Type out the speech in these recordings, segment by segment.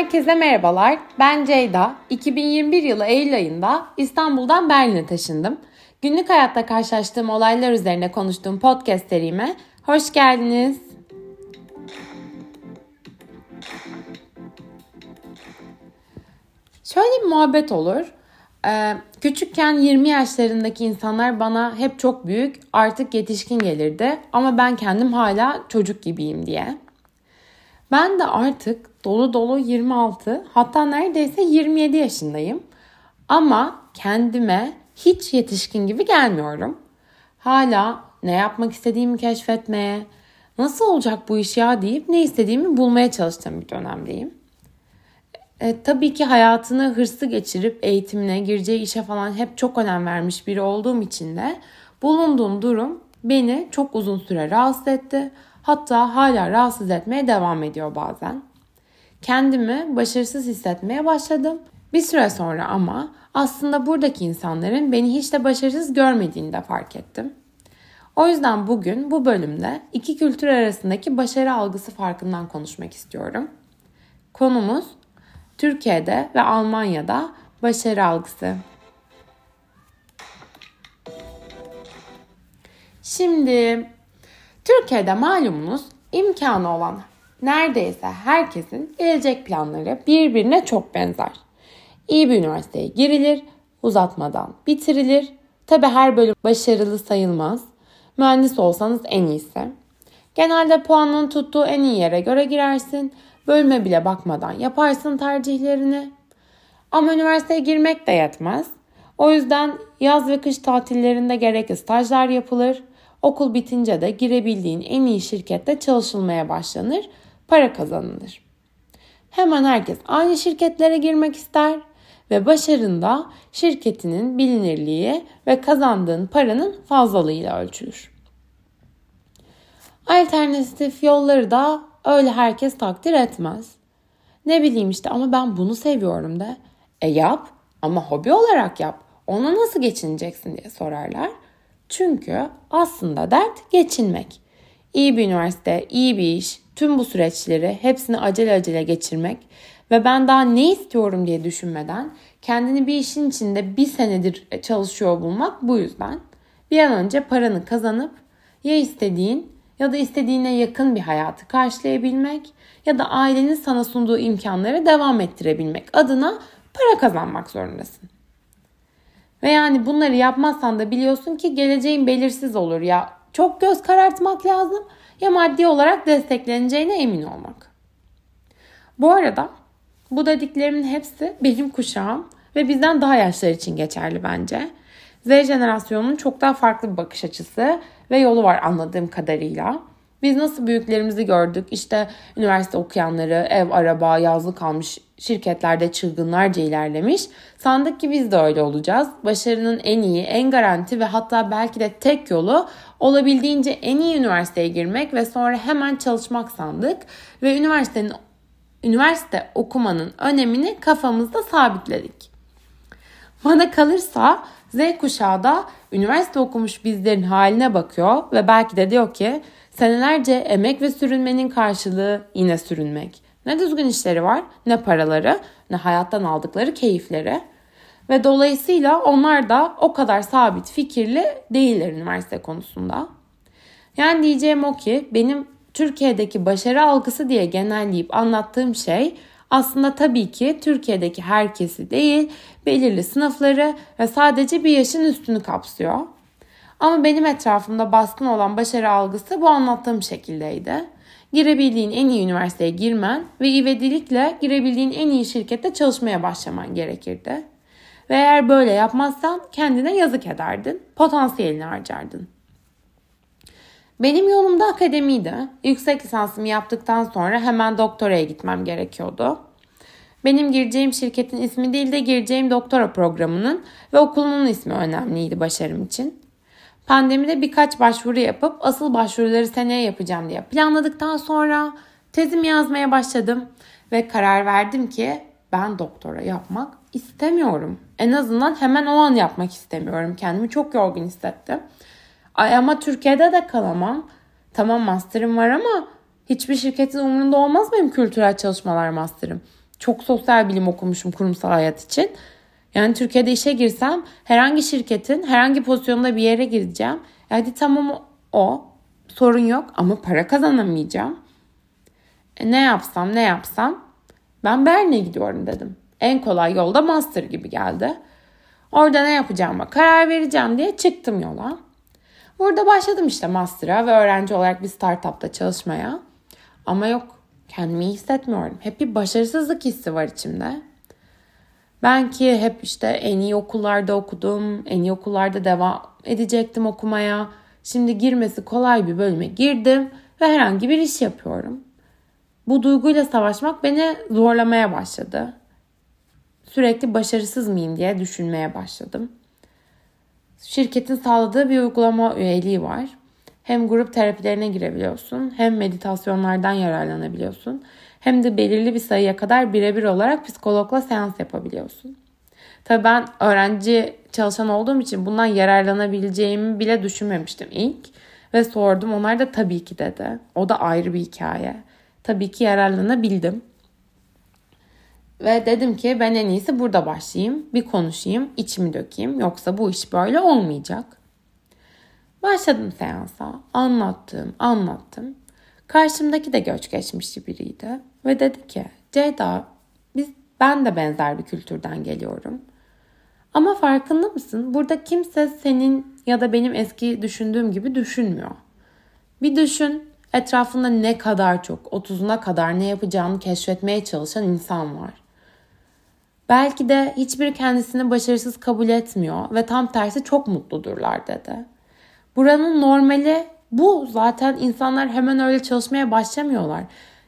Herkese merhabalar. Ben Ceyda. 2021 yılı Eylül ayında İstanbul'dan Berlin'e taşındım. Günlük hayatta karşılaştığım olaylar üzerine konuştuğum podcast serime hoş geldiniz. Şöyle bir muhabbet olur. Ee, küçükken 20 yaşlarındaki insanlar bana hep çok büyük artık yetişkin gelirdi ama ben kendim hala çocuk gibiyim diye. Ben de artık dolu dolu 26 hatta neredeyse 27 yaşındayım. Ama kendime hiç yetişkin gibi gelmiyorum. Hala ne yapmak istediğimi keşfetmeye, nasıl olacak bu iş ya deyip ne istediğimi bulmaya çalıştığım bir dönemdeyim. E, tabii ki hayatını hırslı geçirip eğitimine, gireceği işe falan hep çok önem vermiş biri olduğum için de bulunduğum durum beni çok uzun süre rahatsız etti. Hatta hala rahatsız etmeye devam ediyor bazen. Kendimi başarısız hissetmeye başladım. Bir süre sonra ama aslında buradaki insanların beni hiç de başarısız görmediğini de fark ettim. O yüzden bugün bu bölümde iki kültür arasındaki başarı algısı farkından konuşmak istiyorum. Konumuz Türkiye'de ve Almanya'da başarı algısı. Şimdi Türkiye'de malumunuz imkanı olan neredeyse herkesin gelecek planları birbirine çok benzer. İyi bir üniversiteye girilir, uzatmadan bitirilir. Tabi her bölüm başarılı sayılmaz. Mühendis olsanız en iyisi. Genelde puanın tuttuğu en iyi yere göre girersin. Bölüme bile bakmadan yaparsın tercihlerini. Ama üniversiteye girmek de yetmez. O yüzden yaz ve kış tatillerinde gerekli stajlar yapılır. Okul bitince de girebildiğin en iyi şirkette çalışılmaya başlanır, para kazanılır. Hemen herkes aynı şirketlere girmek ister ve başarında şirketinin bilinirliği ve kazandığın paranın fazlalığıyla ölçülür. Alternatif yolları da öyle herkes takdir etmez. Ne bileyim işte ama ben bunu seviyorum de. E yap ama hobi olarak yap. Ona nasıl geçineceksin diye sorarlar. Çünkü aslında dert geçinmek. İyi bir üniversite, iyi bir iş, tüm bu süreçleri hepsini acele acele geçirmek ve ben daha ne istiyorum diye düşünmeden kendini bir işin içinde bir senedir çalışıyor bulmak bu yüzden. Bir an önce paranı kazanıp ya istediğin ya da istediğine yakın bir hayatı karşılayabilmek ya da ailenin sana sunduğu imkanları devam ettirebilmek adına para kazanmak zorundasın. Ve yani bunları yapmazsan da biliyorsun ki geleceğin belirsiz olur ya. Çok göz karartmak lazım ya maddi olarak destekleneceğine emin olmak. Bu arada bu dediklerimin hepsi benim kuşağım ve bizden daha yaşlar için geçerli bence. Z jenerasyonunun çok daha farklı bir bakış açısı ve yolu var anladığım kadarıyla. Biz nasıl büyüklerimizi gördük işte üniversite okuyanları ev, araba, yazlık almış şirketlerde çılgınlarca ilerlemiş. Sandık ki biz de öyle olacağız. Başarının en iyi, en garanti ve hatta belki de tek yolu olabildiğince en iyi üniversiteye girmek ve sonra hemen çalışmak sandık. Ve üniversitenin üniversite okumanın önemini kafamızda sabitledik. Bana kalırsa Z kuşağı da üniversite okumuş bizlerin haline bakıyor ve belki de diyor ki senelerce emek ve sürünmenin karşılığı yine sürünmek. Ne düzgün işleri var, ne paraları, ne hayattan aldıkları keyifleri. Ve dolayısıyla onlar da o kadar sabit fikirli değiller üniversite konusunda. Yani diyeceğim o ki benim Türkiye'deki başarı algısı diye genelleyip anlattığım şey aslında tabii ki Türkiye'deki herkesi değil, belirli sınıfları ve sadece bir yaşın üstünü kapsıyor. Ama benim etrafımda baskın olan başarı algısı bu anlattığım şekildeydi. Girebildiğin en iyi üniversiteye girmen ve ivedilikle girebildiğin en iyi şirkette çalışmaya başlaman gerekirdi. Ve eğer böyle yapmazsan kendine yazık ederdin, potansiyelini harcardın. Benim yolumda akademiydi. Yüksek lisansımı yaptıktan sonra hemen doktoraya gitmem gerekiyordu. Benim gireceğim şirketin ismi değil de gireceğim doktora programının ve okulumun ismi önemliydi başarım için. Pandemide birkaç başvuru yapıp asıl başvuruları seneye yapacağım diye planladıktan sonra tezimi yazmaya başladım ve karar verdim ki ben doktora yapmak istemiyorum. En azından hemen o an yapmak istemiyorum. Kendimi çok yorgun hissettim. Ay ama Türkiye'de de kalamam. Tamam master'ım var ama hiçbir şirketin umurunda olmaz benim kültürel çalışmalar master'ım. çok sosyal bilim okumuşum kurumsal hayat için. Yani Türkiye'de işe girsem herhangi şirketin herhangi pozisyonda bir yere gireceğim. Hadi tamam o sorun yok ama para kazanamayacağım. E, ne yapsam ne yapsam ben Bern'e gidiyorum dedim. En kolay yolda master gibi geldi. Orada ne yapacağıma karar vereceğim diye çıktım yola. Burada başladım işte master'a ve öğrenci olarak bir startupta çalışmaya. Ama yok kendimi iyi hissetmiyorum. Hep bir başarısızlık hissi var içimde. Ben ki hep işte en iyi okullarda okudum. En iyi okullarda devam edecektim okumaya. Şimdi girmesi kolay bir bölüme girdim ve herhangi bir iş yapıyorum. Bu duyguyla savaşmak beni zorlamaya başladı. Sürekli başarısız mıyım diye düşünmeye başladım. Şirketin sağladığı bir uygulama üyeliği var. Hem grup terapilerine girebiliyorsun, hem meditasyonlardan yararlanabiliyorsun, hem de belirli bir sayıya kadar birebir olarak psikologla seans yapabiliyorsun. Tabii ben öğrenci çalışan olduğum için bundan yararlanabileceğimi bile düşünmemiştim ilk. Ve sordum. Onlar da tabii ki dedi. O da ayrı bir hikaye. Tabii ki yararlanabildim. Ve dedim ki ben en iyisi burada başlayayım. Bir konuşayım, içimi dökeyim. Yoksa bu iş böyle olmayacak. Başladım seansa. Anlattım, anlattım. Karşımdaki de göç geçmişçi biriydi. Ve dedi ki Ceyda biz, ben de benzer bir kültürden geliyorum. Ama farkında mısın? Burada kimse senin ya da benim eski düşündüğüm gibi düşünmüyor. Bir düşün etrafında ne kadar çok, 30'una kadar ne yapacağını keşfetmeye çalışan insan var. Belki de hiçbir kendisini başarısız kabul etmiyor ve tam tersi çok mutludurlar dedi. Buranın normali bu. Zaten insanlar hemen öyle çalışmaya başlamıyorlar.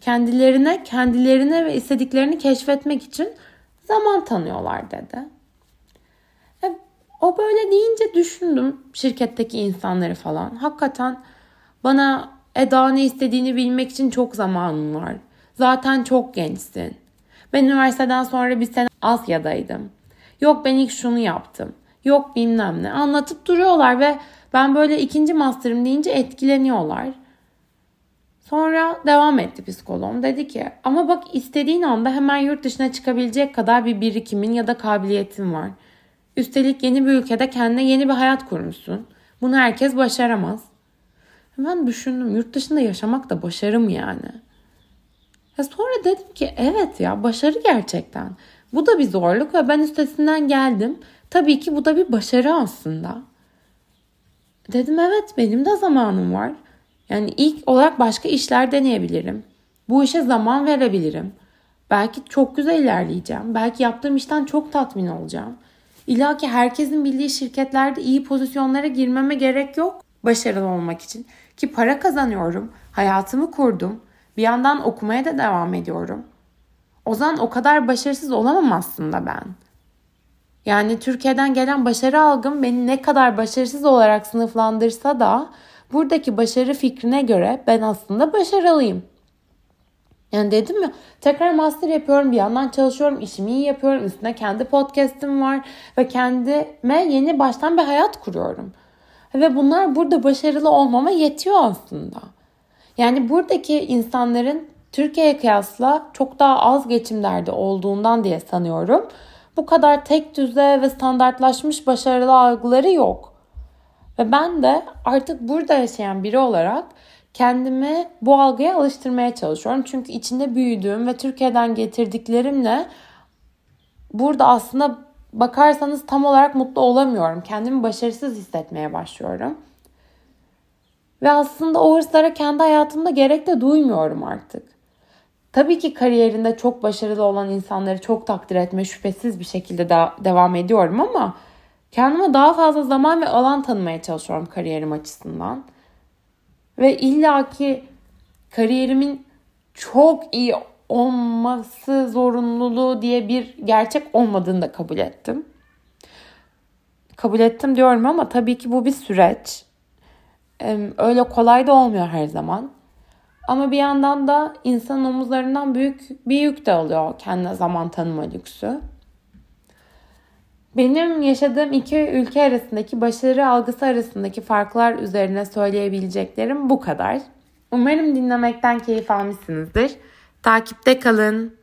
Kendilerine, kendilerine ve istediklerini keşfetmek için zaman tanıyorlar dedi. E, o böyle deyince düşündüm şirketteki insanları falan. Hakikaten bana Eda ne istediğini bilmek için çok zamanım var. Zaten çok gençsin. Ben üniversiteden sonra bir sene Asya'daydım. Yok ben ilk şunu yaptım. Yok bilmem ne. Anlatıp duruyorlar ve ben böyle ikinci master'ım deyince etkileniyorlar. Sonra devam etti psikologum. Dedi ki ama bak istediğin anda hemen yurt dışına çıkabilecek kadar bir birikimin ya da kabiliyetin var. Üstelik yeni bir ülkede kendine yeni bir hayat kurmuşsun. Bunu herkes başaramaz. Ben düşündüm yurt dışında yaşamak da başarı mı yani? Ya sonra dedim ki evet ya başarı gerçekten. Bu da bir zorluk ve ben üstesinden geldim. Tabii ki bu da bir başarı aslında. Dedim evet benim de zamanım var. Yani ilk olarak başka işler deneyebilirim. Bu işe zaman verebilirim. Belki çok güzel ilerleyeceğim. Belki yaptığım işten çok tatmin olacağım. İlla ki herkesin bildiği şirketlerde iyi pozisyonlara girmeme gerek yok başarılı olmak için. Ki para kazanıyorum, hayatımı kurdum. Bir yandan okumaya da devam ediyorum. O zaman o kadar başarısız olamam aslında ben. Yani Türkiye'den gelen başarı algım beni ne kadar başarısız olarak sınıflandırsa da buradaki başarı fikrine göre ben aslında başarılıyım. Yani dedim ya tekrar master yapıyorum bir yandan çalışıyorum işimi iyi yapıyorum üstüne kendi podcast'im var ve kendime yeni baştan bir hayat kuruyorum. Ve bunlar burada başarılı olmama yetiyor aslında. Yani buradaki insanların Türkiye'ye kıyasla çok daha az geçim derdi olduğundan diye sanıyorum. Bu kadar tek düze ve standartlaşmış başarılı algıları yok. Ve ben de artık burada yaşayan biri olarak kendimi bu algıya alıştırmaya çalışıyorum. Çünkü içinde büyüdüğüm ve Türkiye'den getirdiklerimle burada aslında bakarsanız tam olarak mutlu olamıyorum. Kendimi başarısız hissetmeye başlıyorum. Ve aslında o hırslara kendi hayatımda gerek de duymuyorum artık. Tabii ki kariyerinde çok başarılı olan insanları çok takdir etme şüphesiz bir şekilde de devam ediyorum ama kendime daha fazla zaman ve alan tanımaya çalışıyorum kariyerim açısından. Ve illaki kariyerimin çok iyi olması zorunluluğu diye bir gerçek olmadığını da kabul ettim. Kabul ettim diyorum ama tabii ki bu bir süreç. Öyle kolay da olmuyor her zaman. Ama bir yandan da insanın omuzlarından büyük bir yük de alıyor kendine zaman tanıma lüksü. Benim yaşadığım iki ülke arasındaki başarı algısı arasındaki farklar üzerine söyleyebileceklerim bu kadar. Umarım dinlemekten keyif almışsınızdır. Takipte kalın.